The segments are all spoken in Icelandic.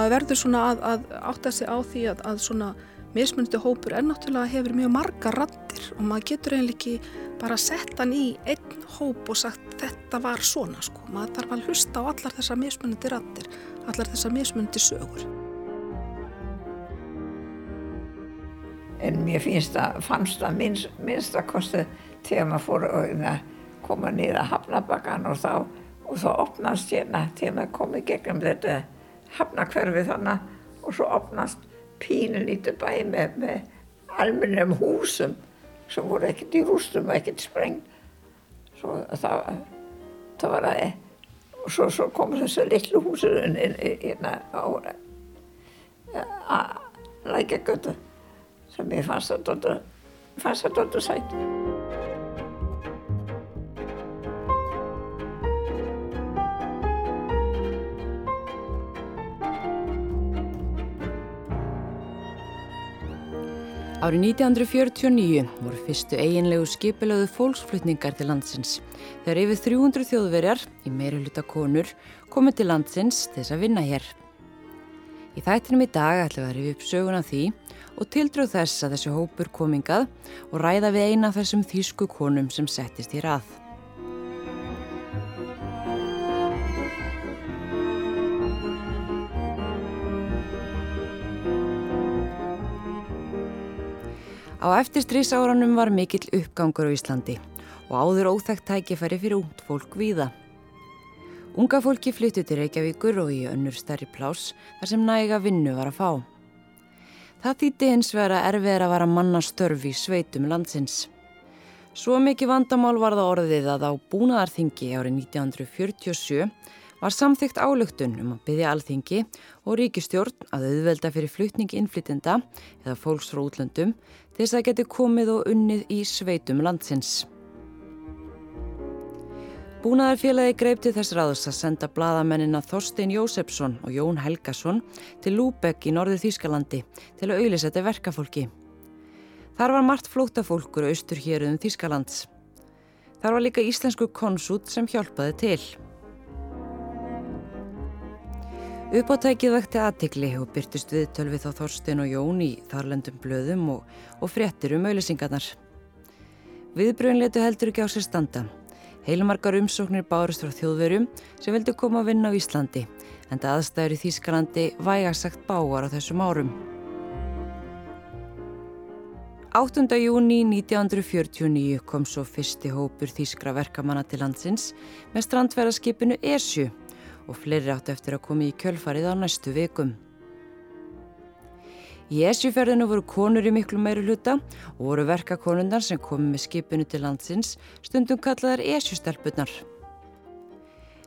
maður verður svona að, að átta sig á því að, að svona mismunandi hópur er náttúrulega hefur mjög marga rattir og maður getur eiginlega ekki bara að setja hann í einn hóp og sagt þetta var svona sko. Maður þarf að hlusta á allar þessar mismunandi rattir, allar þessar mismunandi sögur. En mér finnst það, fannst það minnst, minnst að kosti þegar maður fór að koma niður að hafnabakkan og þá, og þá opnast hérna þegar maður komið gegnum þetta hafnakverfi þannig og svo opnast pínu lítið bæ með, með almennum húsum sem voru ekkert í rústum og ekkert sprengt. Svo það, það var að, og svo, svo kom þessu litlu húsur hérna á lækjagötu sem ég fannst það doldið sætt. Árið 1949 voru fyrstu eiginlegu skipilöðu fólksflutningar til landsins þegar yfir 300 þjóðverjar í meiri hluta konur komið til landsins þess að vinna hér. Í þættinum í dag ætlum við að rifja upp söguna því og tildröð þess að þessi hópur komingað og ræða við eina þessum þýsku konum sem settist í rað. Á eftirstrísárunum var mikill uppgangur á Íslandi og áður óþægt tækifæri fyrir ungd fólk víða. Unga fólki flyttu til Reykjavíkur og í önnur stærri plás þar sem næga vinnu var að fá. Það þýtti hins vera erfið að vara manna störf í sveitum landsins. Svo mikið vandamál var það orðið að á búnaðarþingi árið 1947 var samþygt álugtun um að byggja alþingi og ríkistjórn að auðvelda fyrir flutning innflytenda eða fólks frá útlöndum til þess að geti komið og unnið í sveitum landsins. Búnaðarfélagi greip til þess ráðs að senda bladamennina Þorstein Jósefsson og Jón Helgason til Lúbegg í norðu Þýskalandi til að auðlisetta verkafólki. Þar var margt flótafólkur austur hér um Þýskalands. Þar var líka íslensku konsút sem hjálpaði til. Uppáttækið vekti aðtikli og byrtist við tölvið þá Þorstein og Jón í þarlendum blöðum og, og fréttir um auðlisingarnar. Viðbröðin letu heldur ekki á sér standa. Heilumarkar umsóknir bárust frá þjóðverum sem vildi koma að vinna á Íslandi en það aðstæður í Þýskalandi vægasagt báar á þessum árum. 8. júni 1949 kom svo fyrsti hópur Þýskra verkamanna til landsins með strandverðarskipinu ESU og fleiri áttu eftir að koma í kjölfarið á næstu vikum. Í esjuferðinu voru konur í miklu meiru hluta og voru verkakonundar sem komi með skipinu til landsins stundum kallaðar esjustelpunar.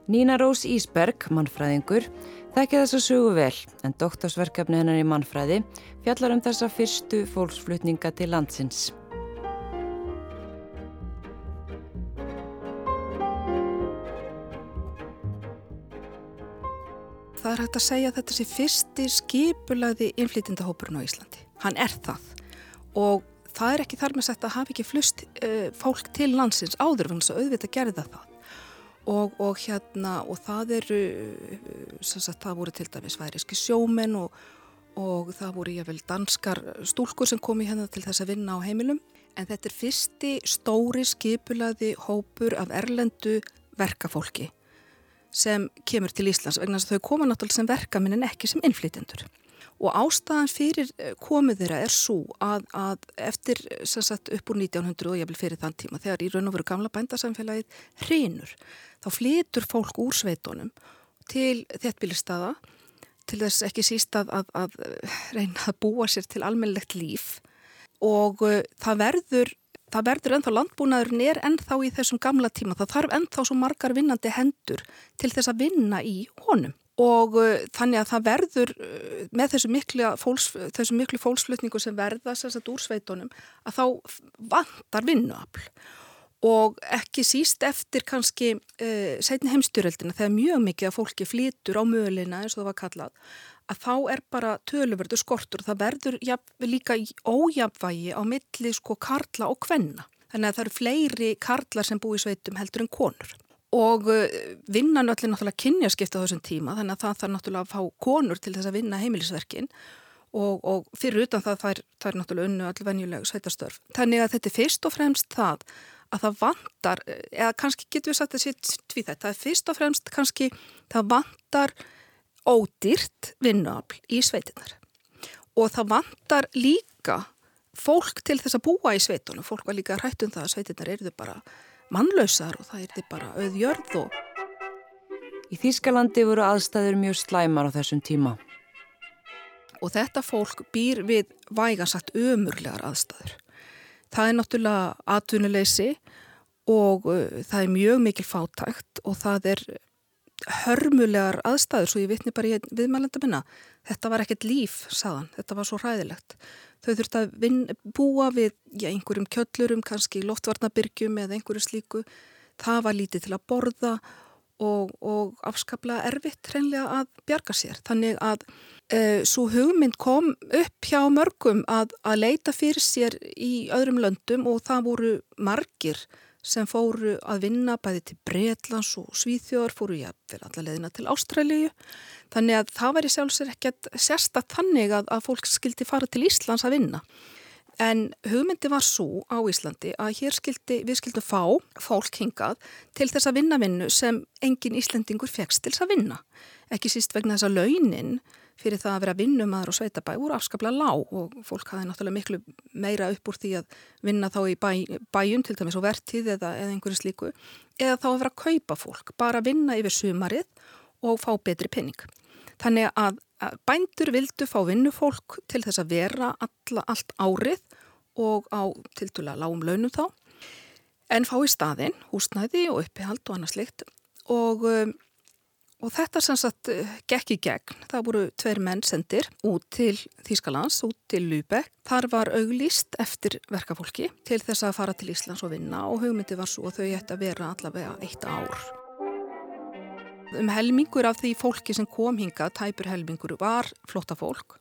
Nína Rós Ísberg, mannfræðingur, þekkja þess að sögu vel en doktorsverkefni hennar í mannfræði fjallar um þessa fyrstu fólksflutninga til landsins. Það er hægt að segja að þetta sé fyrsti skipulaði innflytjandahópurinn á Íslandi. Hann er það og það er ekki þar með sagt að hafa ekki flust uh, fólk til landsins áður fyrir þess að auðvitað gerða það. Og, og hérna og það eru, sagt, það voru til dæmis væriski sjómen og, og það voru ég vel danskar stúlkur sem komi hérna til þess að vinna á heimilum. En þetta er fyrsti stóri skipulaði hópur af erlendu verkafólki sem kemur til Íslands vegna þess að þau koma náttúrulega sem verkaminn en ekki sem innflytjendur. Og ástæðan fyrir eh, komið þeirra er svo að, að eftir sagt, upp úr 1900 og ég vil fyrir þann tíma þegar í raun og veru gamla bændasamfélagið hrinur, þá flytur fólk úr sveitunum til þéttbílistada til þess ekki síst að, að, að reyna að búa sér til almennlegt líf og uh, það verður það verður ennþá landbúnaðurinn er ennþá í þessum gamla tíma, það þarf ennþá svo margar vinnandi hendur til þess að vinna í honum. Og uh, þannig að það verður uh, með þessu miklu, fólks, þessu miklu fólksflutningu sem verða sérstaklega úr sveitunum að þá vantar vinnuafl. Og ekki síst eftir kannski uh, setni heimstyröldina þegar mjög mikið að fólki flýtur á möguleina eins og það var kallað að þá er bara töluverdu skortur það verður líka ójafvægi á milli sko karla og kvenna. Þannig að það eru fleiri karlar sem búi í sveitum heldur en konur. og uh, vinnan öllu náttúrulega kynjaskipta á þessum tíma þannig að það þarf náttúrulega að fá konur til þess að vinna heimilisverkin og, og fyrir utan það það er, það er náttúrulega unnu allir venjulegu sveitastörf. Þannig að þetta er fyrst og fremst það að það vantar, eða kannski getur við sagt að þetta er fyrst og fremst kannski það vantar ódýrt vinnuafl í sveitinnar og það vantar líka fólk til þess að búa í sveitunum, fólk var líka hrætt um það að sveitinnar eruðu bara mannlausar og það eruðu bara auðjörð og Í Þýskalandi voru aðstæður mjög slæmar á þessum tíma. Og þetta fólk býr við vægansagt ömurlegar aðstæður. Það er náttúrulega atvinnuleysi og það er mjög mikil fátækt og það er hörmulegar aðstæður svo ég vitni bara í viðmælanda minna. Þetta var ekkert líf, saðan. Þetta var svo hræðilegt. Þau þurfti að vin, búa við já, einhverjum kjöllurum, kannski loftvarnabyrgjum eða einhverju slíku. Það var lítið til að borða og, og afskaplega erfitt hreinlega að bjarga sér. Þannig að e, svo hugmynd kom upp hjá mörgum að, að leita fyrir sér í öðrum löndum og það voru margir sem fóru að vinna bæði til Breitlands og Svíþjóðar, fóru vera allar leðina til Ástralju. Þannig að það væri sjálfsvegar ekkert sérstaklega þannig að, að fólk skildi fara til Íslands að vinna. En hugmyndi var svo á Íslandi að hér skildi, við skildum fá fólk hingað til þess að vinna vinnu sem engin Íslandingur fegst til þess að vinna. Ekki síst vegna þess að launin fyrir það að vera vinnumæður og sveitabæ voru afskaplega lág og fólk hafi náttúrulega miklu meira upp úr því að vinna þá í bæ, bæjun til dæmis og vertið eða, eða einhverju slíku eða þá að vera að kaupa fólk, bara vinna yfir sumarið og fá betri penning. Þannig að, bændur vildu fá vinnufólk til þess að vera alla, allt árið og á tiltúlega lágum launum þá en fá í staðin húsnæði og uppihald og annað slikt og um, Og þetta sem sagt eh, gekk í gegn, það voru tveir menn sendir út til Þýskalands, út til Lübeck. Þar var auglýst eftir verkafólki til þess að fara til Íslands og vinna og hugmyndi var svo að þau ætti að vera allavega eitt ár. Um helmingur af því fólki sem kom hinga, tæpur helmingur, var flotta fólk.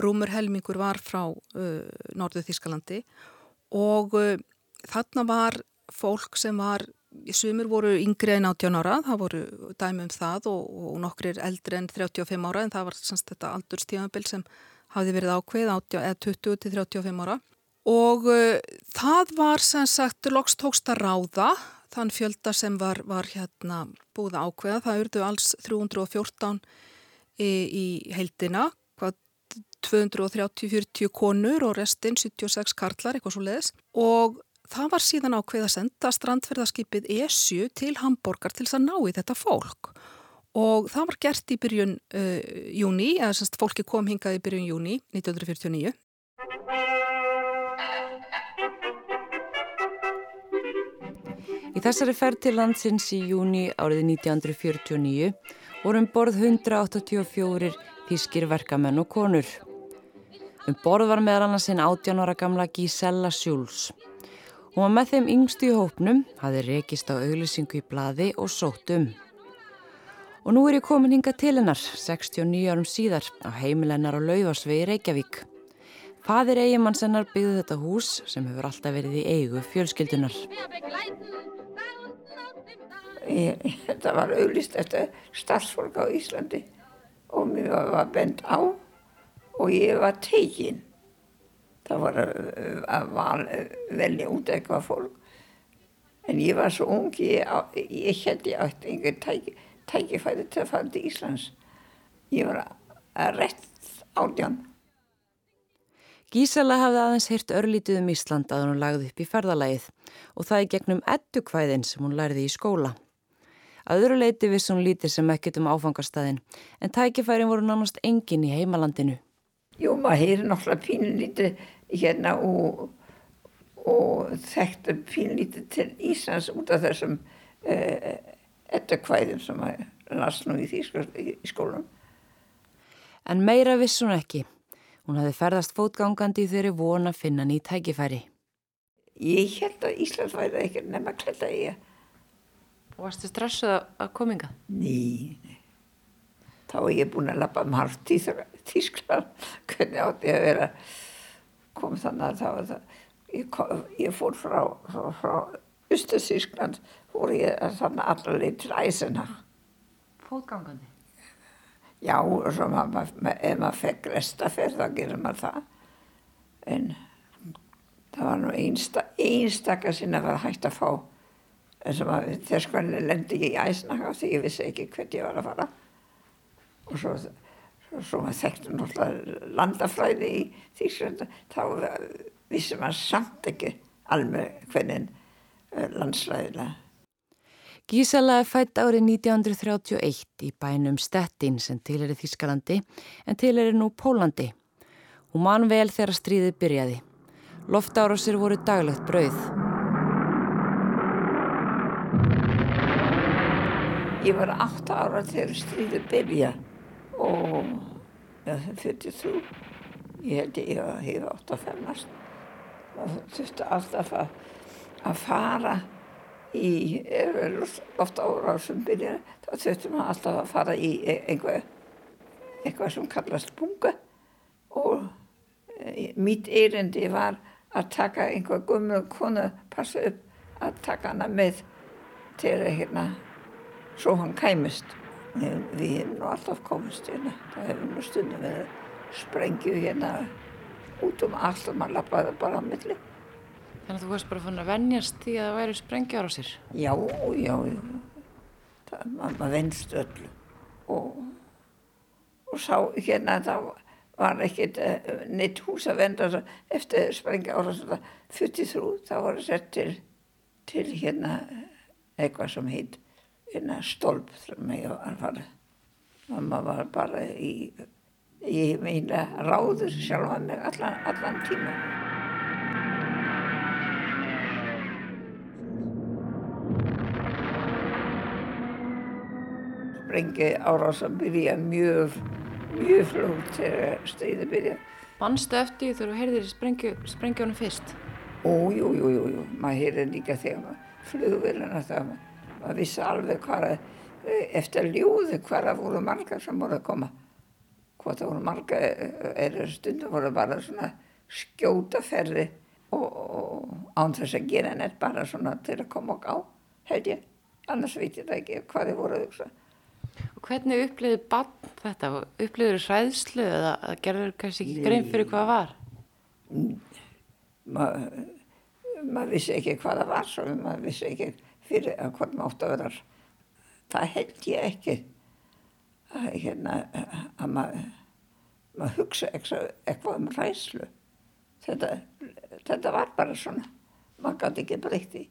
Rúmur helmingur var frá uh, Norðu Þýskalandi og uh, þarna var fólk sem var Sumir voru yngri en 18 ára, það voru dæmi um það og, og nokkrir eldri en 35 ára en það var semst þetta aldurstíðanbill sem hafði verið ákveð 20 til 35 ára. Og uh, það var sem sagt loks tókst að ráða þann fjölda sem var, var hérna búið ákveða, það urdu alls 314 í, í heildina, 230-40 konur og restinn 76 karlar, eitthvað svo leiðis og það var síðan ákveð að senda strandferðarskipið ESU til Hamburger til þess að ná í þetta fólk og það var gert í byrjun uh, júni, eða semst fólki kom hingað í byrjun júni 1949. Í þessari ferð til landsins í júni árið 1949 vorum borð 184 fískir verkamenn og konur. Um borð var meðal annars einn 18 ára gamla Gisella Sjúls. Var með þeim yngstu í hópnum, hafði rekist á auglýsingu í bladi og sótt um. Og nú er ég komin hinga til hennar, 69 árum síðar, á heimilennar á Laufásvegi Reykjavík. Fadir eigimanns hennar byggði þetta hús sem hefur alltaf verið í eigu fjölskyldunar. Þetta var auglýst eftir starfsfólk á Íslandi og mér var bent á og ég var teginn það var eh, að val, velja út eitthvað fólk en ég var svo ung ég, ég hætti átt einhver tæki, tækifæri til að fara til Íslands ég var að rétt átján Gísala hafði aðeins heyrt örlítið um Ísland að hún lagði upp í ferðalagið og það í gegnum ettukvæðin sem hún læriði í skóla. Að öðru leiti viss hún lítið sem ekkert um áfangastæðin en tækifærin voru nánast engin í heimalandinu. Jú, maður heyri náttúrulega pínlítið hérna og, og þekktu pínlítið til Íslands út af þessum eh, ettakvæðum sem maður las nú í því í skólum. En meira viss hún ekki. Hún hafði ferðast fótgangandi þeirri vona finna nýj tækifæri. Ég held að Íslands væri ekki nefn að kletta ég. Og varstu stressuð að kominga? Ný, þá er ég búin að lappa um harft í Þískland hvernig átti ég að vera kom þannig að það var það ég, kom, ég fór frá, frá, Östur-Þískland fór ég þannig allar leið til Eisenach. Fótgangandi? Já, og svo maður, ef maður fekk restaferð þá gerir maður það. En það var nú einsta, einstakar sinna var hægt að fá þess að þess hvernig lendi ég í af því ég vissi ekki hvert ég var að fara. Og svo, svo, svo maður þekkti náttúrulega landafræði í Þísklanda, þá vissi maður samt ekki alveg hvernig eh, landslæðilega. Gísala er fætt árið 1931 í bænum Stettin sem til er í Þískalandi en til er nú Pólandi. Hún man vel þegar stríðið byrjaði. Loftárásir voru daglegt brauð. Ég var 8 ára þegar stríðið byrja og ja, 43. Ég held ég að ég var 8 að fennast. Það þurfti alltaf að, að fara í loftárásum byrja. Þá þurfti maður alltaf að fara í e, einhvað, eitthvað sem kallast bunga og e, mitt erindi var að taka einhvað gummul konu, passa upp að taka hana með til hérna svo hann kæmist. Við hefum nú alltaf komist hérna, það hefur nú stundum verið sprengju hérna út um allt og maður lappaði bara á milli. Þannig að þú varst bara fann að vennjast því að það væri sprengjar á sér? Já, já, já. Það, maður venst öllu og, og sá hérna það var ekkert uh, neitt hús að venda eftir sprengjar á þessu 43, það var sett til, til hérna eitthvað sem heit stolp sem ég var að fara. Mamma var bara í, í meina ráður sjálf að mig allan, allan tíma. Sprengi árása byrja mjög, mjög flótt þegar stríði byrja. Manstu eftir þegar þú heyrðir sprengjónu fyrst? Ó, jú, jú, jú, jú, maður heyrði líka þegar maður flugverðina það maður maður vissi alveg hvað eftir ljúði hverja voru margar sem voru að koma hvað það voru margar eða stundum voru bara svona skjótaferði og, og án þess að gera neitt bara svona til að koma og gá held ég, annars veit ég það ekki hvað þið voru að hugsa Og hvernig upplýði bann þetta? Upplýður þið hræðslu eða gerður kannski ekki grein fyrir hvað var? Maður ma vissi ekki hvað það var svo maður vissi ekki fyrir að hvort maður átt að vera. Það held ég ekki að, hérna, að maður mað hugsa eitthvað um ræslu þetta, þetta var bara svona. Maður gæti ekki breytti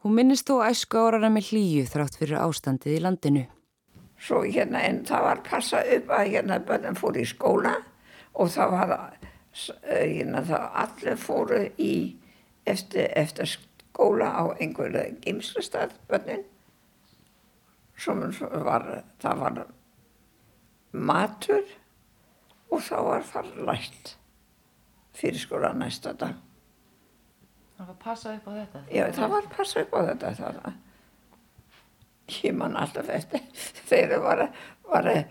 Hún minnist þó æsku árana með hlýju þrátt fyrir ástandið í landinu. Svo hérna en það var passa upp að hérna börnum fór í skóla og það var hérna það allir fóru í eftir, eftir skóla á einhverju geimslustad bönnin sem var, það var matur og þá var það lætt fyrir skóla næsta dag. Það var passað upp á þetta? Já, það var passað upp á þetta. Það var, ég man alltaf eftir þegar var, var uh,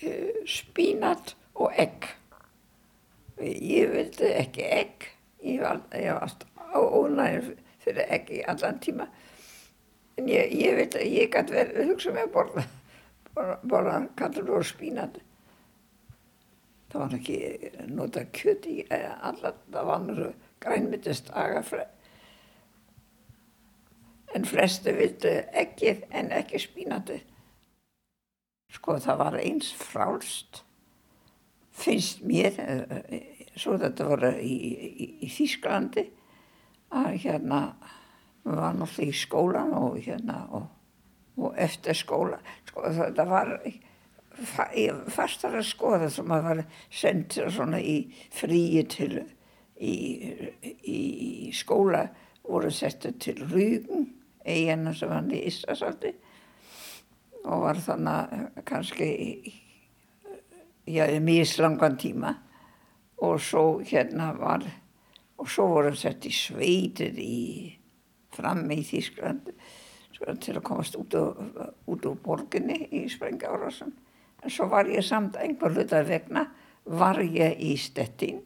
uh, spínat og egg. Ég vildi ekki egg, ég var, ég var ónægir fyrir ekki allan tíma. En ég, ég veit að ég gæti verið hugsa mig að borða borða, borða kallur og spínat. Það var ekki nota kjöt í allan það var náttúrulega grænmyndist agafræ en flestu vildu ekki en ekki spínati sko það var eins frálst finnst mér svo þetta voru í, í, í Þýsklandi að hérna var náttúrulega í skólan og hérna og, og eftir skóla sko þetta var fastar að skoða sem að var sendur svona í fríi til í, í skóla voru settur til Rúgum eiginu sem hann í Ísrasaldi og var þannig kannski já, mjög slangan tíma. Og svo hérna var og svo voru sett í sveitir í frammi í Þýskland sko, til að komast út á borginni í Sprengárasan en svo var ég samt einhver hlutar vegna var ég í Stettin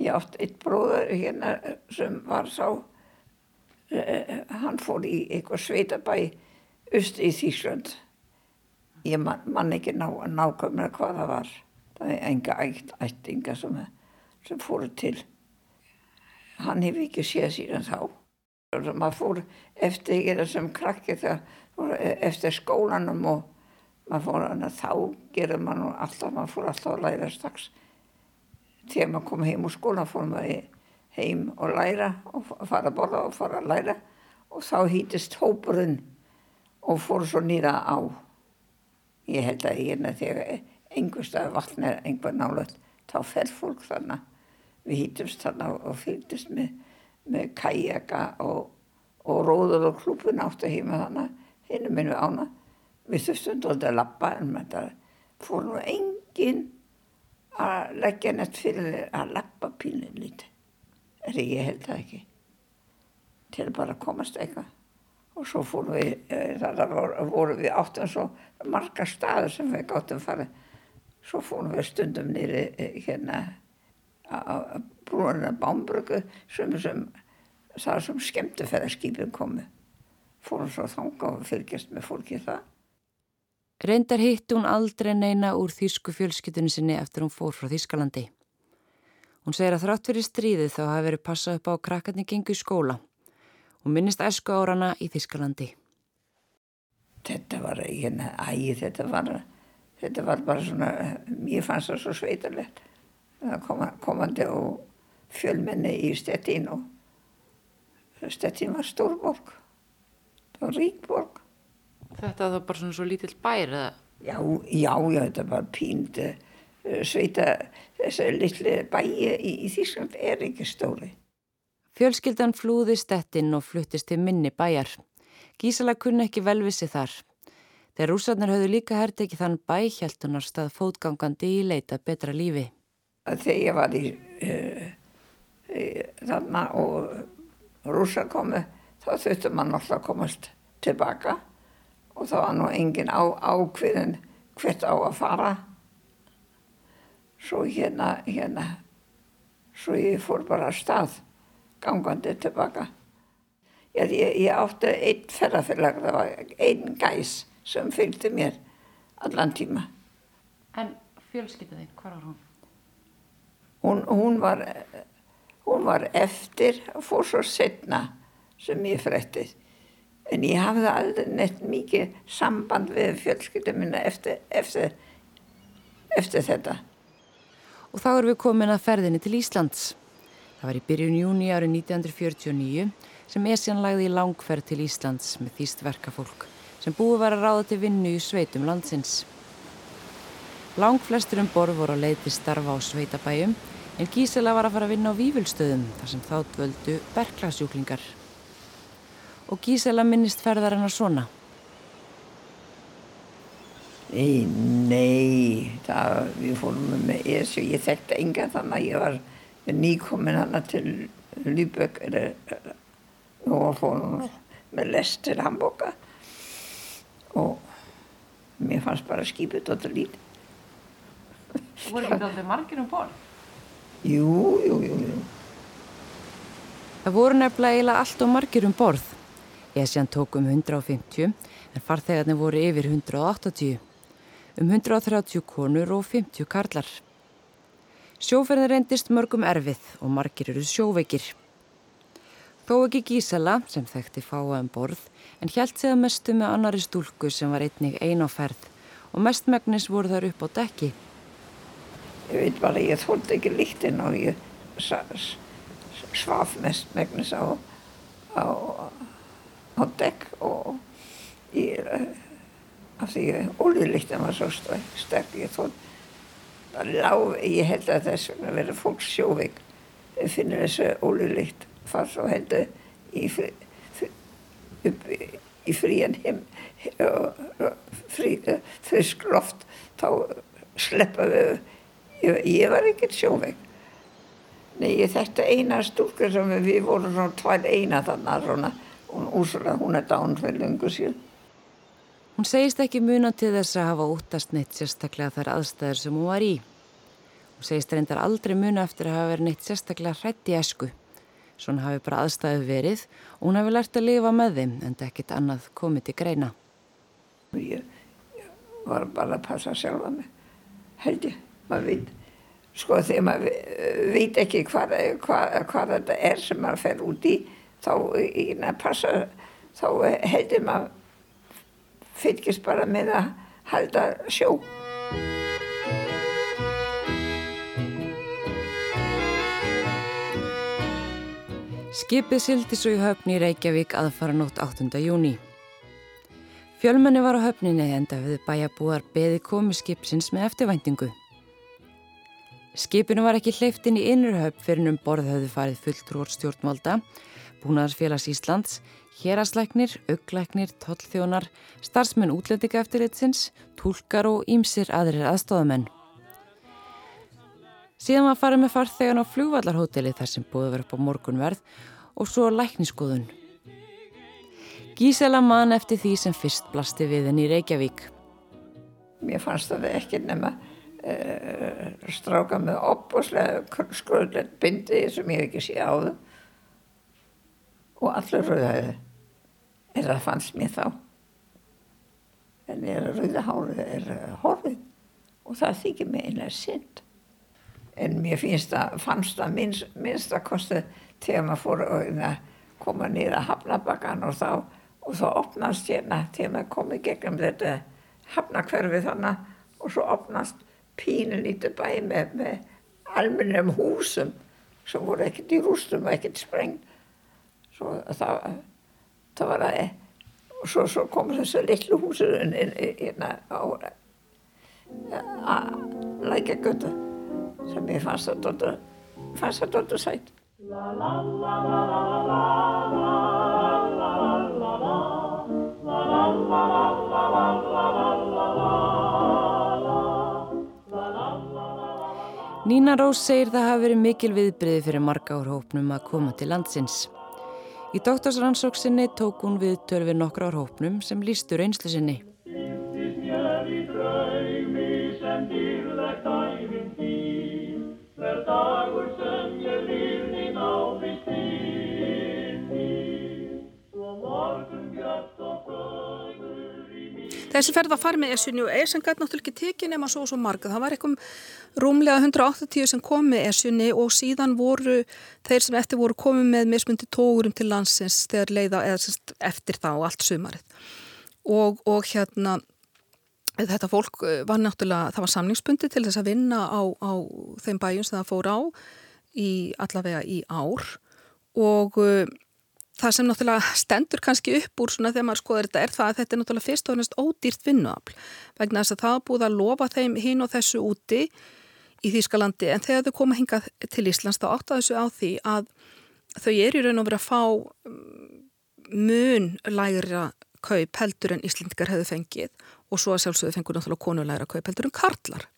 ég átt eitt bróður hérna sem var sá hann fór í eitthvað sveitabæ öst í Þýsland. Ég man, man ekki ná, nákvæmlega hvað það var. Það er enga ætt, ættinga sem, sem fóru til. Hann hefur ekki séð síðan þá. Og maður fór eftir ekki sem krakki þegar eftir skólanum og maður fór hann að þá gerir maður alltaf, maður fór alltaf að læra strax. Þegar maður kom heim úr skólan fór maður heim og læra og fara að borða og fara að læra og þá hýtist hópurinn og fór svo nýra á. Ég held að hérna þegar einhverstað vatn er einhver nálega þá fer fólk þarna. Við hýtumst þarna og fylgdist með, með kajaka og, og róður og klúpun áttu heima þarna, hinn minnu ána. Við þurftum doldið að lappa en þetta fór nú enginn að leggja nett fyrir að lappa pílinn lítið. Er ég held það ekki. Til bara að komast eitthvað og svo fórum við, eh, það voru við áttum svo marga staður sem við gáttum farið. Svo fórum við stundum nýri eh, hérna að bámbröku sem, sem það sem skemmtifæðarskipin komu. Fórum svo þanga og fylgjast með fólki það. Reyndar hitt hún aldrei neina úr þýsku fjölskytunni sinni eftir hún fór frá Þýskalandi. Hún segir að þrátt fyrir stríðið þá hafi verið passað upp á krakkarni gengu í skóla og minnist æsku árana í Þískalandi. Þetta var hérna ægi, þetta var, þetta var bara svona, mér fannst það svo sveitarlegt. Koma, komandi og fjölmenni í Stettin og Stettin var stórborg, það var ríkborg. Þetta var bara svona svo lítill bær eða? Já, já, já, þetta var pínd eh, sveita, þessi litli bæi í, í Þískland er ekki stóri. Fjölskyldan flúði stettinn og fluttist til minni bæjar. Gísala kunni ekki velvissi þar. Þegar rúsarnar höfðu líka hert ekki þann bæ hjæltunar stað fótgangandi í leita betra lífi. Þegar ég var í, uh, í þarna og rúsar komu þá þurftu mann alltaf að komast tilbaka og þá var nú engin á, ákveðin hvert á að fara. Svo hérna, hérna, svo ég fór bara að stað gangandi tilbaka. Ég, ég, ég átti einn ferðarfélag, það var einn gæs sem fylgdi mér allan tíma. En fjölskyttuðinn, hvað var hún? Hún, hún, var, hún var eftir og fór svo setna sem ég frættið. En ég hafði aldrei neitt mikið samband við fjölskyttu minna eftir, eftir, eftir þetta. Og þá erum við komin að ferðinni til Íslands. Það var í byrjun júni árið 1949 sem Esjan lagði í langferð til Íslands með þýst verkafólk sem búið var að ráða til vinnu í sveitum landsins. Lang flestur um borð voru að leið til starfa á sveitabæjum en Gísela var að fara að vinna á vývulstöðum þar sem þátt völdu berglasjúklingar. Og Gísela minnist ferðar hennar svona. Nei, nei, það, við fórum með Esju, ég þekkti enga þannig að ég var nýkomin hana til Lübeck og fórum með lest til Hamburga og mér fannst bara skipið þetta lítið. Voru ekki alltaf margir um borð? Jú, jú, jú, jú. Það voru nefnilega eiginlega allt og margir um borð. Esjan tók um 150 en farþegarnir voru yfir 180. Um 130 konur og 50 karlar. Sjóferðin reyndist mörgum erfið og margir eru sjóveikir. Þó ekki Gísela, sem þekkti fáa um borð, en hjælt sig að mestu með annari stúlku sem var einnig ein á ferð og mestmægnis voru þar upp á dekki. Ég veit bara, ég þóldi ekki líktinn og ég svaf mestmægnis á, á, á dekk og ég, af því ólílíktinn var svo sterk, ég þóldi lág, ég held að þess að vera fólks sjóveik. Finnir þessu ólulíkt fars og heldur í, upp í, í frían heim frí, frisk loft þá sleppa við ég, ég var ekkert sjóveik Nei, ég þetta eina stúrkur sem við vorum svona tvær eina þannig svona, hún úrsula, hún er dán fyrir lungu síðan Hún segist ekki muna til þess að hafa útast neitt sérstaklega þar aðstæður sem hún var í. Hún segist reyndar aldrei muna eftir að hafa verið neitt sérstaklega hrætt í esku. Svona hafi bara aðstæðu verið og hún hafi lært að lifa með þeim en ekkit annað komið til greina. Ég var bara að passa sjálfa mig, held ég, maður veit. Sko þegar maður veit ekki hvað, hvað, hvað þetta er sem maður fer út í, þá passa, þá heldur maður fylgist bara með að halda sjó. Skipið sildi svo í höfni í Reykjavík aðfara nótt 8. júni. Fjölmenni var á höfninni enda við bæjabúar beði komi skipsins með eftirvæntingu. Skipinu var ekki hleyft inn í innurhöfn fyrir um borð höfðu farið fulltrúar stjórnvalda, Búnaðarsfélags Íslands, héraslæknir, auglæknir, tollþjónar, starfsmenn útlendika eftirreitsins, tólkar og ímsir aðrir aðstofamenn. Síðan var farið með farþegan á flugvallarhóteli þar sem búið verið upp á morgunverð og svo lækniskoðun. Gísela mann eftir því sem fyrst blasti við henni í Reykjavík. Mér fannst það ekki nema stráka með opbúslega skröðlega bindi sem ég ekki sé á þau og allir rauðhæði. En það fannst mér þá. En ég er rauðahárið, er horfið og það þykir mig einlega synd en mér finnst það, fannst það minnst, minnst að kosti þegar maður fór að koma niður að hafnabakkan og þá, og þá opnast hérna þegar maður komið gegnum þetta hafnakverfi þannig og svo opnast pínu lítið bæ með, með almennum húsum sem voru ekkert í rústum og ekkert sprengt svo það, það var að og svo, svo kom þessu litlu húsur hérna á að lækja götu sem ég fannst það dóttu, fannst það dóttu sætt. Nína Rós segir það hafi verið mikil viðbriði fyrir marga ár hópnum að koma til landsins. Í doktorsrannsóksinni tók hún við törfið nokkra ár hópnum sem lístur einslu sinni. Þessi ferð að fara með Esjunni og Esjun gæti náttúrulega ekki tekið nema svo og svo marga. Það var eitthvað rúmlega 180 sem kom með Esjunni og síðan voru þeir sem eftir voru komið með mismundi tógurum til landsins þegar leiða eftir og allt sumarið. Og, og hérna þetta fólk var náttúrulega, það var samningsbundi til þess að vinna á, á þeim bæjum sem það fór á í allavega í ár og það sem náttúrulega stendur kannski upp úr svona þegar maður skoður þetta er það að þetta er náttúrulega fyrst og hennast ódýrt vinnuafl. Vegna þess að það búið að lofa þeim hinn og þessu úti í Þýskalandi. En þegar þau koma hingað til Íslands þá átta þessu á því að þau er í raun og verið að fá mm, mun lægra kaup heldur en Íslendikar hefðu fengið. Og svo að sjálfsögðu fengur náttúrulega konulægra kaup heldur en karlar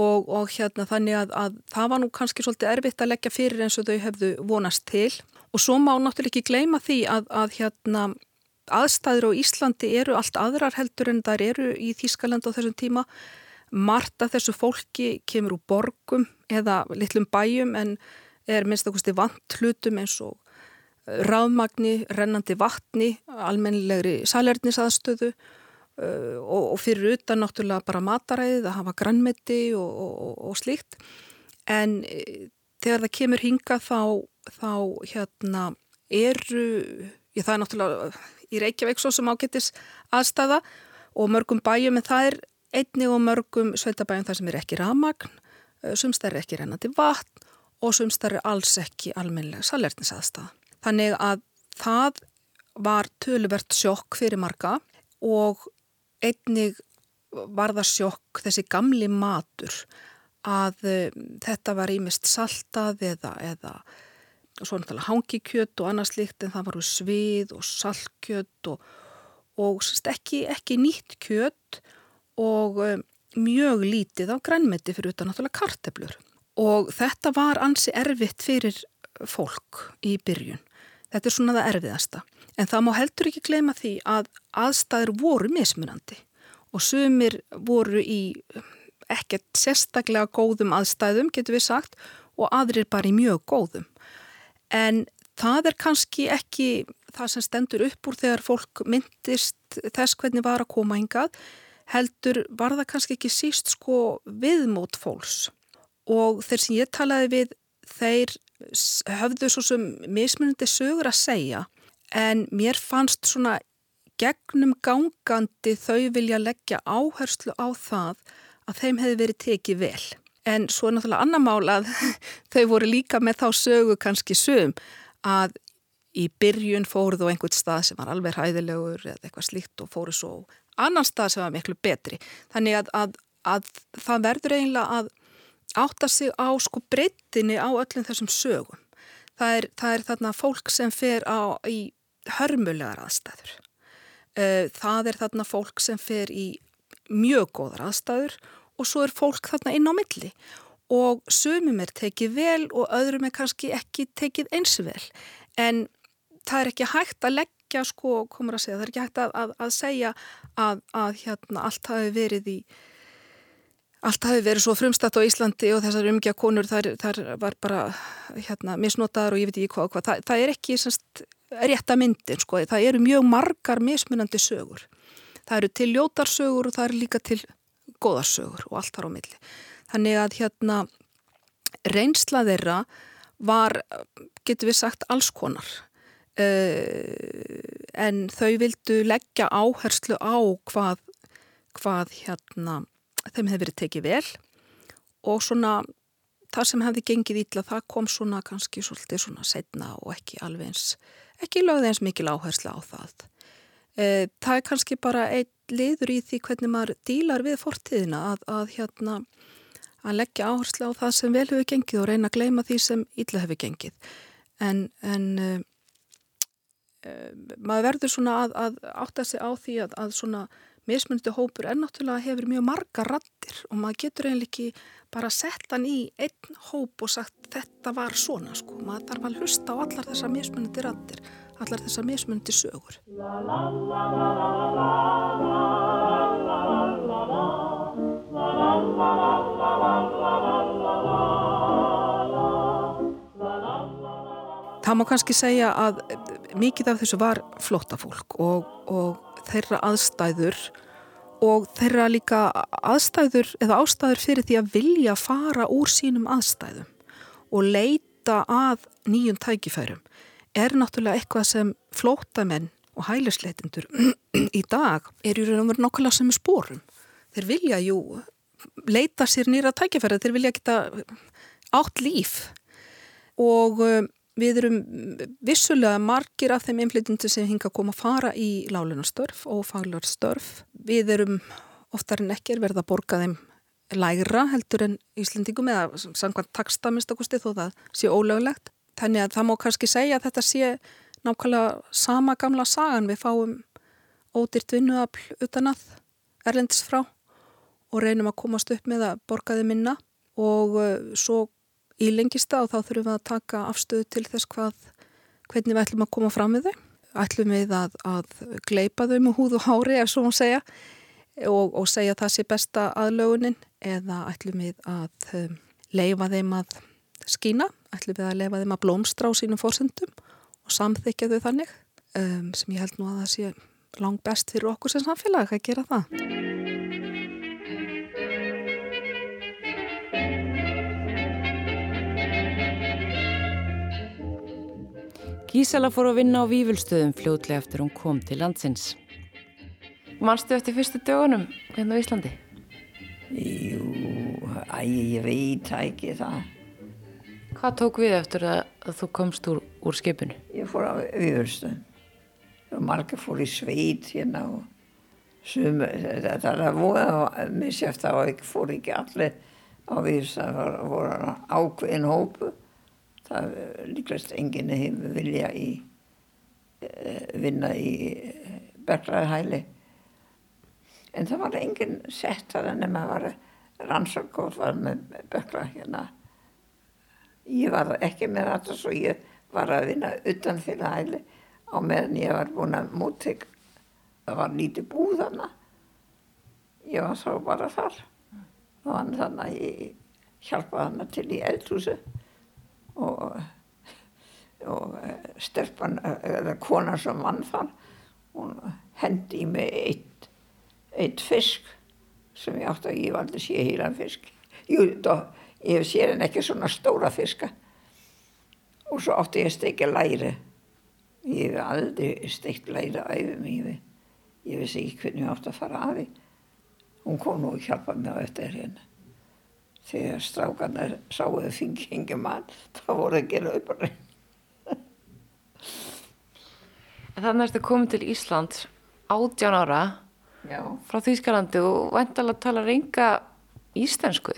og, og hérna þannig að, að það var nú kannski svolítið erfitt að leggja fyrir eins og þau hefðu vonast til Og svo má náttúrulega ekki gleyma því að, að hérna, aðstæður á Íslandi eru allt aðrar heldur en þar eru í Þýskaland á þessum tíma. Marta þessu fólki kemur úr borgum eða litlum bæjum en er minnst okkursti vant hlutum eins og eh, ráðmagni, rennandi vatni, almennilegri salernisaðstöðu og, og fyrir utan náttúrulega bara mataræðið að hafa grannmeti og, og, og slíkt. En uh, þegar það kemur hinga þá þá hérna eru, ég það er náttúrulega í Reykjavík svo sem ágættis aðstæða og mörgum bæjum en það er einni og mörgum sveitabæjum þar sem er ekki ramagn, eh, sumst er ekki rennandi vatn og sumst er alls ekki almenlega salernisaðstæða. Þannig að það var töluvert sjokk fyrir marga og einnig var það sjokk þessi gamli matur að um, þetta var ímest saltað eða, eða svo náttúrulega hangikjött og annað slikt en það varu svið og saltkjött og, og ekki, ekki nýtt kjött og um, mjög lítið á grænmeti fyrir utan náttúrulega karteblur. Og þetta var ansi erfitt fyrir fólk í byrjun. Þetta er svona það erfiðasta. En það má heldur ekki gleyma því að aðstæður voru mismunandi og sumir voru í ekkert sérstaklega góðum aðstæðum, getur við sagt, og aðrir bara í mjög góðum En það er kannski ekki það sem stendur upp úr þegar fólk myndist þess hvernig var að koma hingað, heldur var það kannski ekki síst sko viðmót fólks. Og þeir sem ég talaði við, þeir höfðu svo sem mismunandi sögur að segja, en mér fannst svona gegnum gangandi þau vilja leggja áherslu á það að þeim hefði verið tekið vel. En svo er náttúrulega annar mál að þau voru líka með þá sögu kannski sögum að í byrjun fóruð á einhvert stað sem var alveg hæðilegur eða eitthvað slíkt og fóruð svo annan stað sem var miklu betri. Þannig að, að, að það verður eiginlega að átta sig á sko breytinni á öllum þessum sögum. Það er, það er þarna fólk sem fer á, í hörmulegar aðstæður. Eh, það er þarna fólk sem fer í mjög góðar aðstæður og svo er fólk þarna inn á milli og sumum er tekið vel og öðrum er kannski ekki tekið eins vel en það er ekki hægt að leggja sko, komur að segja, það er ekki hægt að, að, að segja að, að hérna allt hafi verið í allt hafi verið svo frumstætt á Íslandi og þessar umgjá konur þar, þar var bara hérna misnotaður og ég veit ekki hvað hvað, það, það er ekki semst rétta myndin sko, það eru mjög margar mismunandi sögur. Það eru til ljótarsögur og það eru líka til góðarsögur og allt þar á milli. Þannig að hérna reynsla þeirra var, getur við sagt, alls konar. Uh, en þau vildu leggja áherslu á hvað, hvað hérna þeim hefur verið tekið vel og svona það sem hefði gengið ítla það kom svona kannski svolítið svona setna og ekki alveg eins ekki lögði eins mikil áherslu á það. E, það er kannski bara einn liður í því hvernig maður dílar við fortíðina að, að, hérna, að leggja áherslu á það sem vel hefur gengið og reyna að gleima því sem illa hefur gengið. En, en e, e, maður verður svona að, að átta sig á því að svona mismunandi hópur er náttúrulega hefur mjög marga rattir og maður getur eiginlega ekki bara sett hann í einn hóp og sagt þetta var svona sko, maður þarf að hlusta á allar þessar mismunandi rattir, allar þessar mismunandi sögur. Það má kannski segja að mikið af þessu var flottafólk og, og þeirra aðstæður og þeirra líka aðstæður eða ástæður fyrir því að vilja fara úr sínum aðstæðum og leita að nýjum tækifærum er náttúrulega eitthvað sem flótamenn og hælisleitindur í dag er í raun og veru nokkala sem spórum. Þeir vilja jú leita sér nýra tækifæri, þeir vilja geta átt líf og um, Við erum vissulega margir af þeim inflytjandi sem hinga að koma að fara í lálunastörf og faglarstörf. Við erum oftar en ekki verða að borga þeim lægra heldur en Íslendingum eða samkvæmt takstamistakusti þó það sé ólöglegt. Þannig að það má kannski segja að þetta sé nákvæmlega sama gamla sagan. Við fáum ódýrt vinnuafl utan að erlendis frá og reynum að komast upp með að borga þeim minna og uh, svo í lengista og þá þurfum við að taka afstöðu til þess hvað, hvernig við ætlum að koma fram með þau. Ætlum við að, að gleipa þau með húð og hári ef svo má segja og, og segja það sé besta aðlögunin eða ætlum við að um, leifa þeim að skína, ætlum við að leifa þeim að blómstra á sínum fórsendum og samþykja þau þannig um, sem ég held nú að það sé langt best fyrir okkur sem samfélag að gera það. Gísala fór að vinna á vývulstöðum fljóðlega eftir hún kom til landsins. Manstu eftir fyrstu dögunum hérna á Íslandi? Jú, æg, ég veit ekki það. Hvað tók við eftir að, að þú komst úr, úr skipinu? Ég fór á vývulstöðum og margir fór í sveit hérna og sum, þetta er að voða missjátt á að fór ekki allir á vývulstöðum, það voru ákveðin hópu það líkast enginn hefur vilja í uh, vinna í uh, berglaðhæli en það var enginn sett að það nefn að var rannsakóð var með berglað hérna. Ég var ekki með þetta svo ég var að vinna utan fyrir hæli. Á meðan ég var búin að mútið það var lítið búðana ég var þá bara þar. Og þannig að ég hjálpaði hana til í eldhúsu og uh, stelpan, uh, eða kona sem vann þar, hún hendi í mig eitt, eitt fisk sem ég átti að ég valdi sé heilan fisk. Jú, þá, ég sé henn ekki svona stóra fiska og svo átti ég að steikja læri. Ég hef aldrei steikt læri að æfi mig, ég vissi ekki hvernig ég átti að fara að því. Hún kom nú og hjálpaði mig á eftir hérna þegar strákarnar sáuðu fengi mann, þá voru að gera upp að reyna. Þannig ertu komið til Íslands átján ára Já. frá Þýskalandi og væntalega tala reynga íslensku.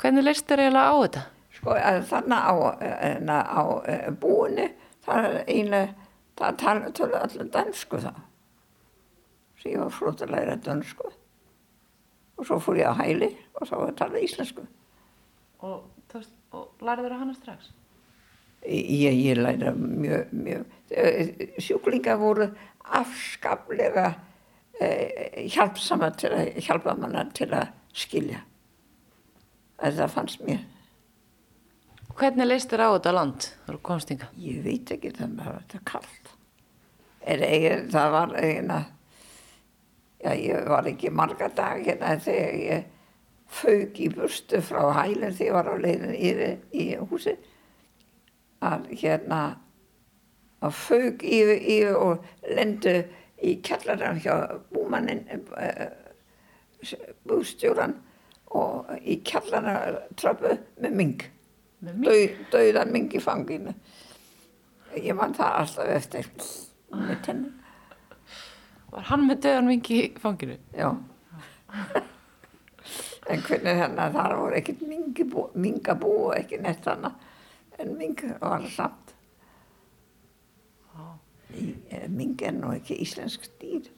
Hvernig leist þér eiginlega á þetta? Sko þannig á, á, á búinu, það er einlega, það tala tala allir dansku þá. Svo ég var flott að læra dansku. Og svo fór ég á hæli og þá var ég að tala íslensku. Og, og lærið þér að hana strax? Ég, ég læra mjög, mjög, sjúklinga voru afskaplega eh, hjálpsama til að hjálpa manna til að skilja. Það fannst mér. Hvernig leist þér á þetta land? Ég veit ekki þannig að þetta er kallt. Er, er, það var eina, já ég var ekki marga dag hérna þegar ég fauk í burstu frá hælinn þegar ég var á leiðin yfir í húsi. Að hérna, að fauk yfir, yfir og lendu í kjallarann hjá búmannin, uh, bústjóran og í kjallarartröpu með ming. Dau, dauða ming í fanginu. Ég man það alltaf eftir með tenni. Var hann með döðan ming í fanginu? Já. en hvernig þannig að það voru ekkert mingabú og ekki nett þannig. En ming var samt. Eh, ming er nú ekki íslensk dýr.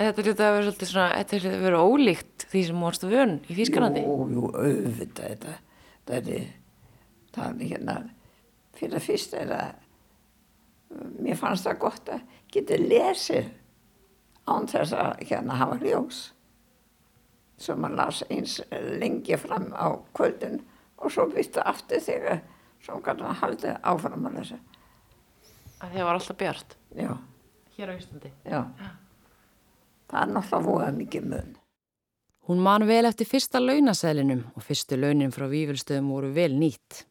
En þetta ljóta að vera svolítið svona, þetta er að vera ólíkt því sem vorstu vön í Þýskalandi? Jú, jú, auðvitað þetta. Það er, það er hérna, fyrir að fyrst er að, mér fannst það gott að geta lesið án þess að hérna hafa ljós. Svo maður las eins lengi fram á kvöldin og svo bytta aftur þegar svo kannu að halda áfram að lesa. Að það var alltaf bjart? Já. Hér á Íslandi? Já. Já. Það er náttúrulega voðað mikið mun. Hún man vel eftir fyrsta launasælinum og fyrstu launin frá výfylstöðum voru vel nýtt.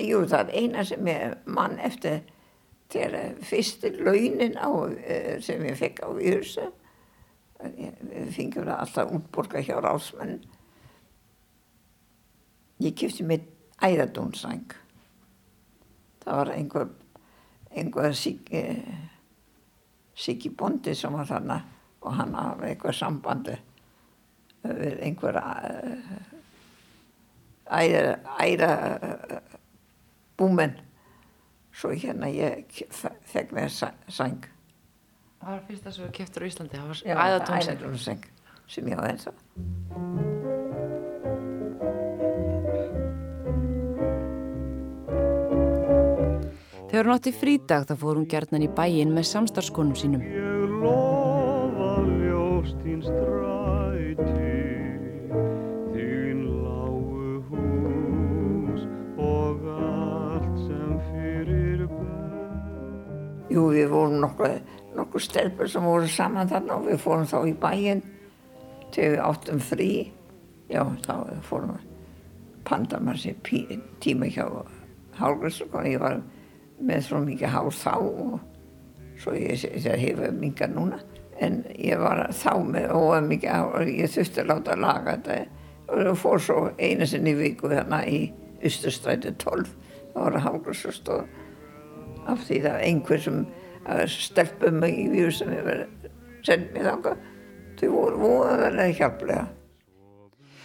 Jú, það er eina sem ég man eftir til fyrstu launin á, sem ég fekk á výfylstöð. Við fengjum það alltaf útborga hjá rásmenn. Ég kipti mitt æðadónsæng. Það var einhver, einhver Siggi, Siggi Bondi sem var þarna og hann hafði eitthvað sambandi við einhver æra, æra búmenn svo hérna ég fekk mér sæng Það var fyrsta sem við keftur á Íslandi það var æðatónseng æðatónseng sem ég á eins og. Þegar hún átti frídag þá fór hún gerðnan í bæin með samstarfskonum sínum. Ég lofa fyrir bæ. Jú, við vorum nokkuð, nokkuð stelpur sem voru saman þarna og við fórum þá í bæin til við áttum frí. Já, þá fórum við. Panda maður sér tíma hjá Hálgrímsson. Ég var með svo mikið hár þá og svo ég, hefur mikið núna. En ég var þá með óa mikið hár og ég þurfti að láta að laga þetta. Og það fór svo einu sinni viku þarna í Östustræti 12 það var að Hálgrímsson stóð af því það var einhver sem stelpum mig í víu sem hefur sendt mér þanga þau voru voðalega hjálplega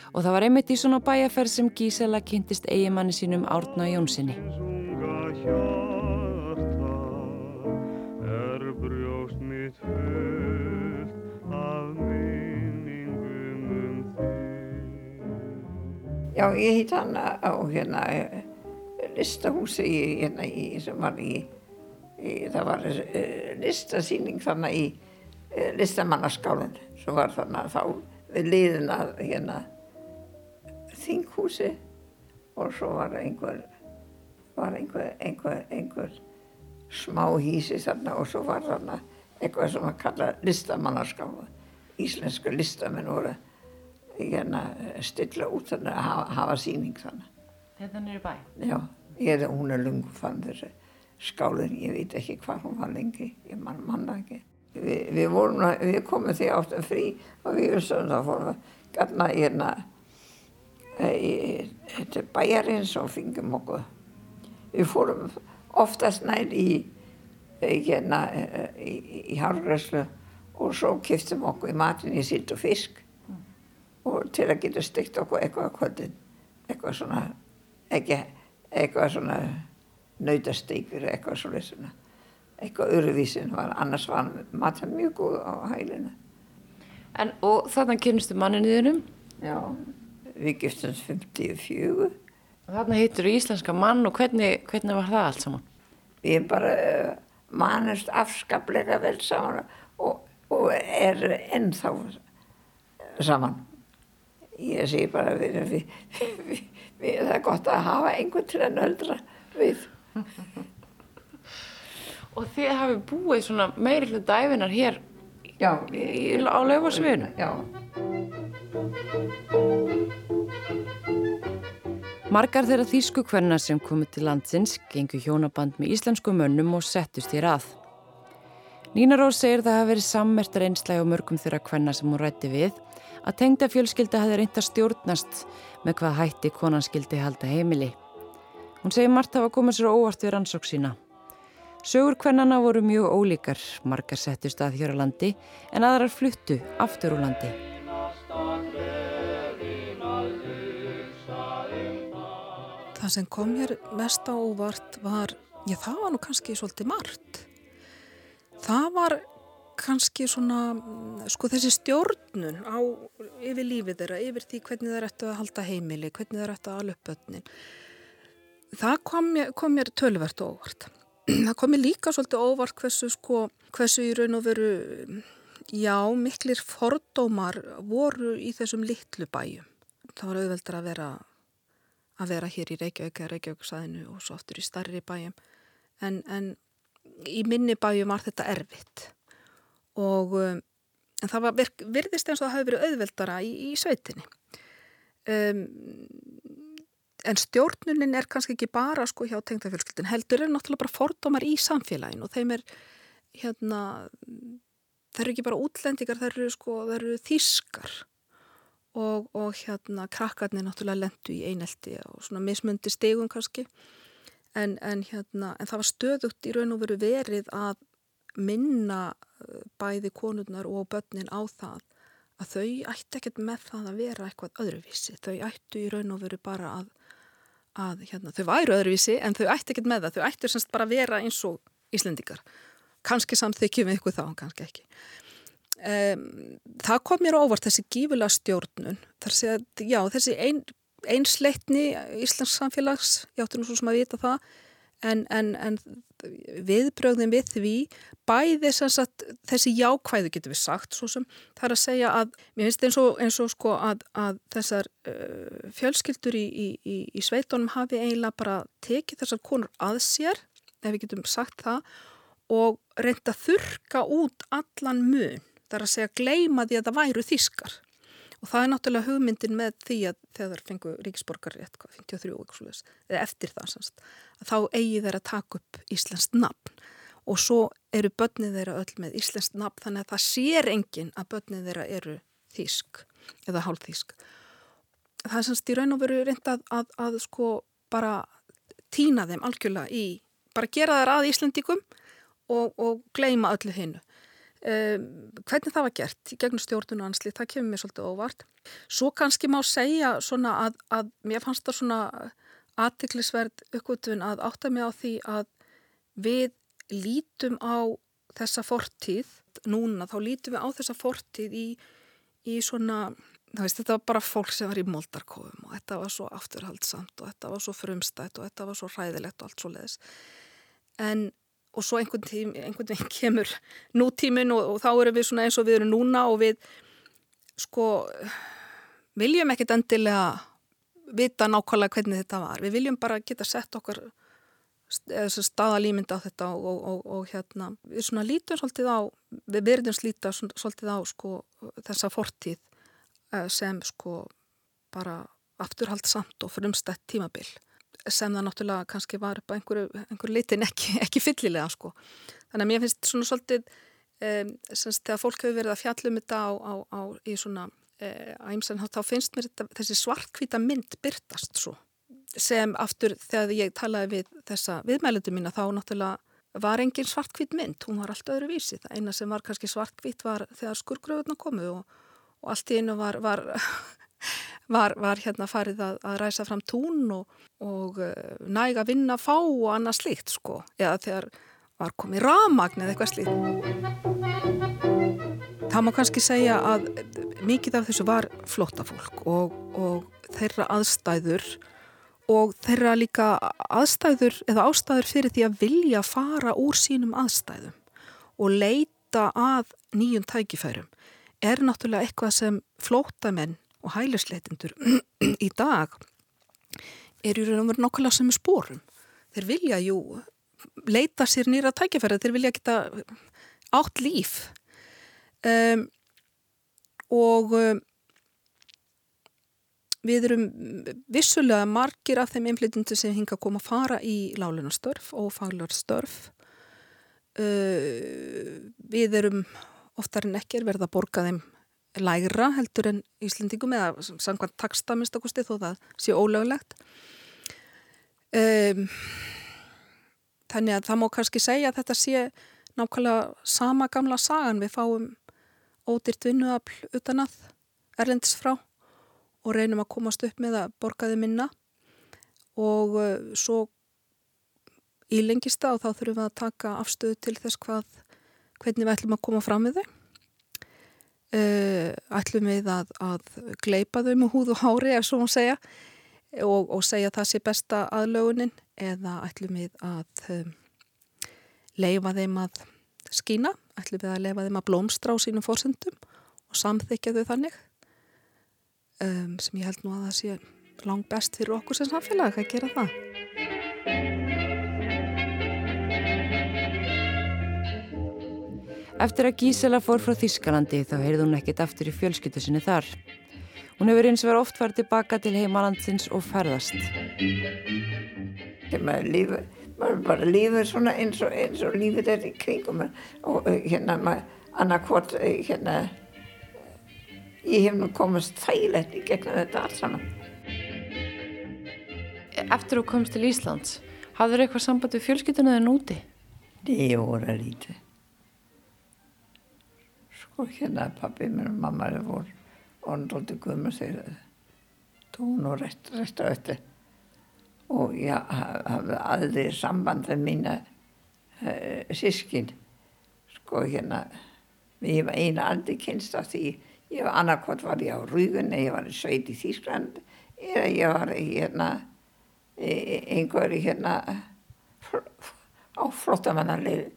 Og það var einmitt í svona bæjarferð sem Gísela kynntist eigimanni sínum Árna Jónssoni. Er um. Já, ég hitt hann á hérna listahúsi í, hérna í, sem var í það var uh, listasýning þannig í uh, listamannaskálinn sem var þannig þá við liðin að hérna þinghúsi og svo var einhver, var einhver, einhver, einhver smá hísi þarna og svo var þarna eitthvað sem að kalla listamannarskafa. Íslensku listamenn voru hérna stilla út þannig að hafa, hafa síning þannig. Þetta er bæ? Já, ég hún er lungu fann þessi skálinn, ég veit ekki hvað hún var lengi, ég mann manna ekki. Vi, við, vorum, við komum því áttum frí og við vissum það fórum við gætna hérna til bæjarins og fengum okkur. Við fórum oftast nær í hérna í, í hargræslu og svo kiftum okkur í matin í sitt og fisk mm. og til að geta stygt okkur eitthvað kvöldin, eitthvað svona, ekki, eitthvað svona nautasteikur eitthvað svona. Eitthvað öruvísin var annars var matur mjög góð á hælinu. En og þarna kynnistu manninuðinum? Já, við giftumst 54 Þarna hittur þú íslenska mann og hvernig, hvernig var það allt saman? Við bara uh, mannust afskaplega vel saman og, og er ennþá saman. Ég segi bara við, við, við, það er gott að hafa einhvern til að nöldra við Og þið hafi búið svona meiri hlut dæfinar hér já, í, í, á laufarsviðinu? Já. Margar þeirra þýsku kvenna sem komið til landsins gengur hjónaband með íslensku mönnum og settust hér að. Nína Rós segir það hafi verið sammertar einslæg á mörgum þeirra kvenna sem hún rætti við að tengda fjölskylda hafi reynda stjórnast með hvað hætti konanskyldi halda heimili. Hún segir Marta hafa komið sér óvart við rannsók sína. Sögur kvennana voru mjög ólíkar, margar settust að hér á landi en aðrar fluttu aftur úr landi. Það sem kom hér mest á óvart var, já það var nú kannski svolítið margt. Það var kannski svona, sko þessi stjórnun á yfir lífið þeirra, yfir því hvernig þeir ættu að halda heimili, hvernig þeir ættu að öllin það kom mér, kom mér tölvert óvart. Það kom mér líka svolítið óvart hversu, sko, hversu í raun og veru, já, miklir fordómar voru í þessum litlu bæjum. Það var auðveldur að vera, að vera hér í Reykjavík eða Reykjavíksæðinu og svo aftur í starri bæjum. En, en í minni bæjum var þetta erfitt og um, það var, virðist eins og það hafi verið auðveldara í, í sveitinni. Um, en stjórnunin er kannski ekki bara sko hjá tengdafjölskyldin, heldur er náttúrulega bara fordómar í samfélagin og þeim er hérna þeir eru ekki bara útlendikar, þeir eru sko þeir eru þýskar og, og hérna krakkarnir náttúrulega lendu í einelti og svona mismundi stegum kannski. En, en hérna en það var stöðugt í raun og veru verið að minna uh, bæði konurnar og börnin á það að þau ætti ekkert með það að vera eitthvað öðruvísi, þau ættu í raun og veru bara að að hérna, þau væru öðruvísi en þau ætti ekkert með það, þau ættu semst bara að vera eins og Íslendikar. Kanski samþykjum við ykkur þá, kannski ekki. Um, það kom mér óvart þessi gífulega stjórnun, þar sé að, já, þessi ein, einsleitni Íslands samfélags, ég átti nú svo sem að vita það, en, en, en viðbröðin við því bæði sagt, þessi jákvæðu getur við sagt svo sem það er að segja að mér finnst eins og, eins og sko að, að þessar uh, fjölskyldur í, í, í sveitunum hafi eiginlega bara tekið þessar konur að sér ef við getum sagt það og reynda að þurka út allan mun. Það er að segja gleima því að það væru þískar Og það er náttúrulega hugmyndin með því að þegar fengu ríksborgar rétt, 53 og eða eftir það, semst, þá eigi þeir að taka upp Íslands nafn og svo eru börnið þeirra öll með Íslands nafn þannig að það sér enginn að börnið þeirra eru þísk eða hálfþísk. Það er semst í raun og veru reyndað að, að, að sko bara týna þeim algjörlega í, bara gera þeir að Íslandikum og, og gleima öllu hinnu. Um, hvernig það var gert í gegnum stjórnun og anslið, það kemur mér svolítið óvart. Svo kannski má segja að, að mér fannst það svona aðtiklisverð uppgötun að átta mig á því að við lítum á þessa fortíð núna, þá lítum við á þessa fortíð í, í svona veist, þetta var bara fólk sem var í moldarkofum og þetta var svo afturhaldsamt og þetta var svo frumstætt og þetta var svo hræðilegt og allt svo leiðis en og svo einhvern, tím, einhvern veginn kemur nútímin og, og þá erum við svona eins og við erum núna og við sko viljum ekkit endilega vita nákvæmlega hvernig þetta var. Við viljum bara geta sett okkar staðalýmynd á þetta og, og, og, hérna, við svona lítum svolítið á, við verðum slíta svolítið á sko þessa fortíð eh, sem sko bara afturhald samt og frumstætt tímabil sem það náttúrulega kannski var upp á einhverju, einhverju litin ekki, ekki fyllilega sko. Þannig að mér finnst svona svolítið um, semst þegar fólk hefur verið að fjallum þetta á, á, á í svona æmsan, þá finnst mér þetta, þessi svartkvita mynd byrtast svo sem aftur þegar ég talaði við þessa viðmælendu mína þá náttúrulega var engin svartkvít mynd, hún var allt öðru vísi það eina sem var kannski svartkvít var þegar skurgröðuna komu og, og allt í einu var, var, var, var hérna farið að, að ræsa fram tún og, og uh, næga vinna fá og annað slíkt sko. Eða þegar var komið ramagn eða eitthvað slíkt. Það má kannski segja að mikið af þessu var flottafólk og, og þeirra aðstæður og þeirra líka aðstæður eða ástæður fyrir því að vilja fara úr sínum aðstæðum og leita að nýjum tækifærum er náttúrulega eitthvað sem flótamenn og hælisleitindur í dag er í raun og veru nákvæmlega sem spórum. Þeir vilja jú leita sér nýra tækifæri, þeir vilja geta átt líf um, og um, við erum vissulega margir af þeim einflýtundu sem hinga að koma að fara í lálunastörf og faglarstörf uh, við erum oftar en ekki er verið að borga þeim lægra heldur en Íslendingum eða samkvæmt taksta minnstakosti þó það sé ólöglegt. Um, þannig að það má kannski segja að þetta sé nákvæmlega sama gamla sagan. Við fáum ódýrt vinnuafl utan að erlendis frá og reynum að komast upp með að borgaði minna. Og uh, svo í lengista og þá þurfum við að taka afstöðu til þess hvað, hvernig við ætlum að koma fram með þau. Uh, ætlum við að, að gleipa þau með húð og hári ef svo má segja og, og segja það sé besta aðlögunin eða ætlum við að um, leifa þeim að skína, ætlum við að lefa þeim að blómstra á sínum fórsendum og samþykja þau þannig um, sem ég held nú að það sé lang best fyrir okkur sem samfélag að gera það. Eftir að Gísela fór frá Þískalandi þá heyrði hún ekkit aftur í fjölskyttu sinni þar. Hún hefur eins og verið oft farið tilbaka til heimalandsins og ferðast. Þegar maður lífið maður bara lífið svona eins og, eins og lífið er í kringum og uh, hérna maður annarkvort uh, hérna ég hef nú komast þægilegt í gegnum þetta allt saman Eftir þú komst til Íslands hafður eitthvað samband við fjölskytuna þegar núti? Nei, ég voru að líti sko hérna pappi minn og mamma er voru og guðum að segja tón og rétt á öttu og ég hafði aðri samband með mína uh, eh, sískin sko hérna ég var eina aldrei kynst af því ég var annarkot var ég á Rúgun ég var í sveit í Þýskland eða ég var hérna einhverju hérna á flottamannarlegu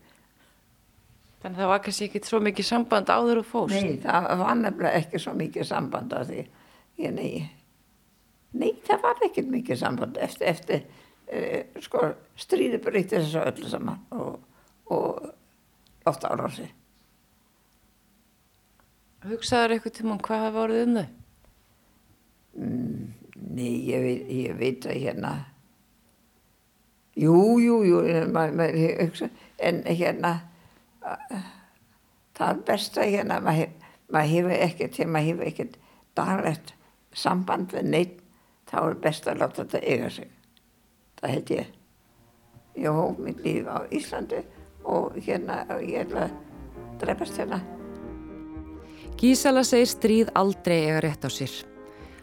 Þannig að það var kannski ekki svo mikið samband áður og fóst? Nei, það var nefnilega ekki svo mikið samband af því ég nei Nei, það var ekkert mikið samband eftir, eftir uh, sko, stríði breytti þessu öllu saman og, og ofta ára á sig. Hugsaður eitthvað til mann hvað hafa voruð um þau? Mm, nei, ég ég veit að hérna, jú, jú, jú, maður hugsa, en hérna, það er besta hérna, maður, maður hefur ekkert, maður hefur ekkert daglegt samband við neitt þá er best að láta þetta eiga sig. Það heit ég. Ég hóf mitt líf á Íslandi og hérna og ég ætla að drefast hérna. Gísala segir stríð aldrei eiga rétt á sér.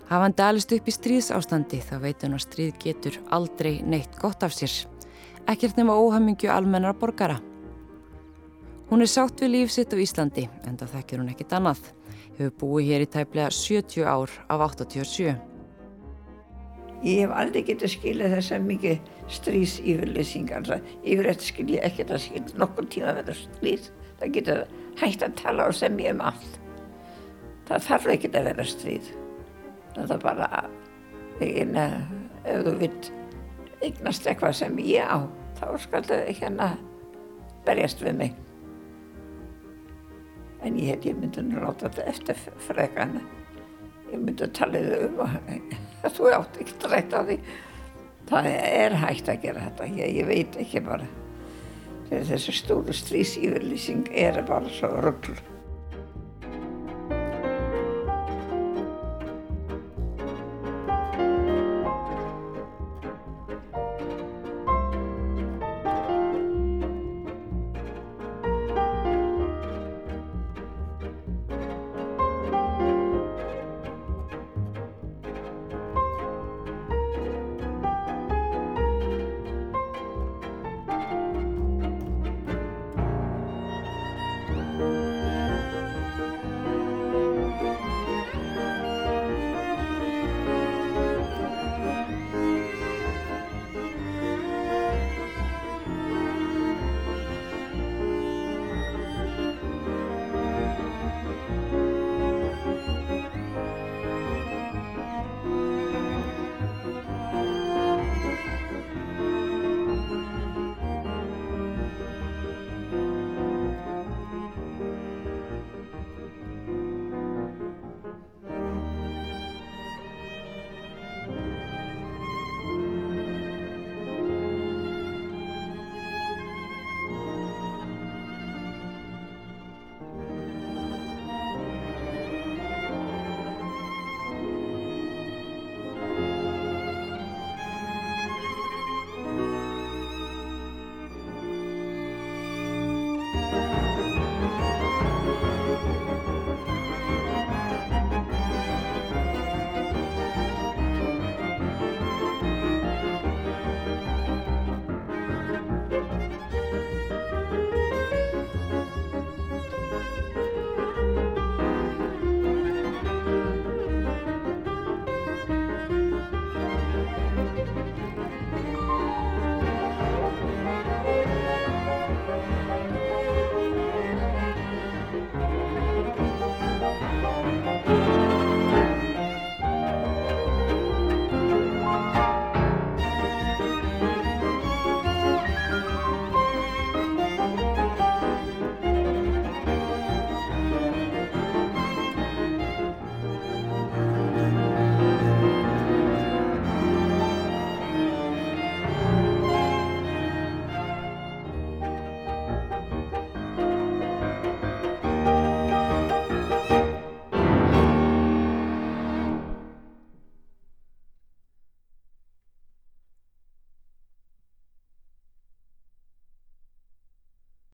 Hafa hann dalist upp í stríðsástandi þá veit hann að stríð getur aldrei neitt gott af sér. Ekkert nema óhamingju almennar borgara. Hún er sátt við líf sitt á Íslandi en það þekkir hún ekkit annað. Hefur búið hér í tæplega 70 ár af 87. Ég hef aldrei getið skilja þess að mikið strís yfirlýsingar. Yfirleitt skil ég ekkert að skilja nokkur tíma með það strís. Það getur hægt að tala og semja um allt. Það þarf ekki að vera stríð. Það er bara Eina, ef þú vilt eignast eitthvað sem ég á, þá skal þau hérna berjast við mig. En ég held ég myndi nú láta þetta eftir frekana. Ég myndi að tala þau um og þú átt ekki rætt á því. Það er hægt að gera þetta, ég, ég veit ekki bara. Þessi stóru strísýfurlýsing er bara svo ruggl.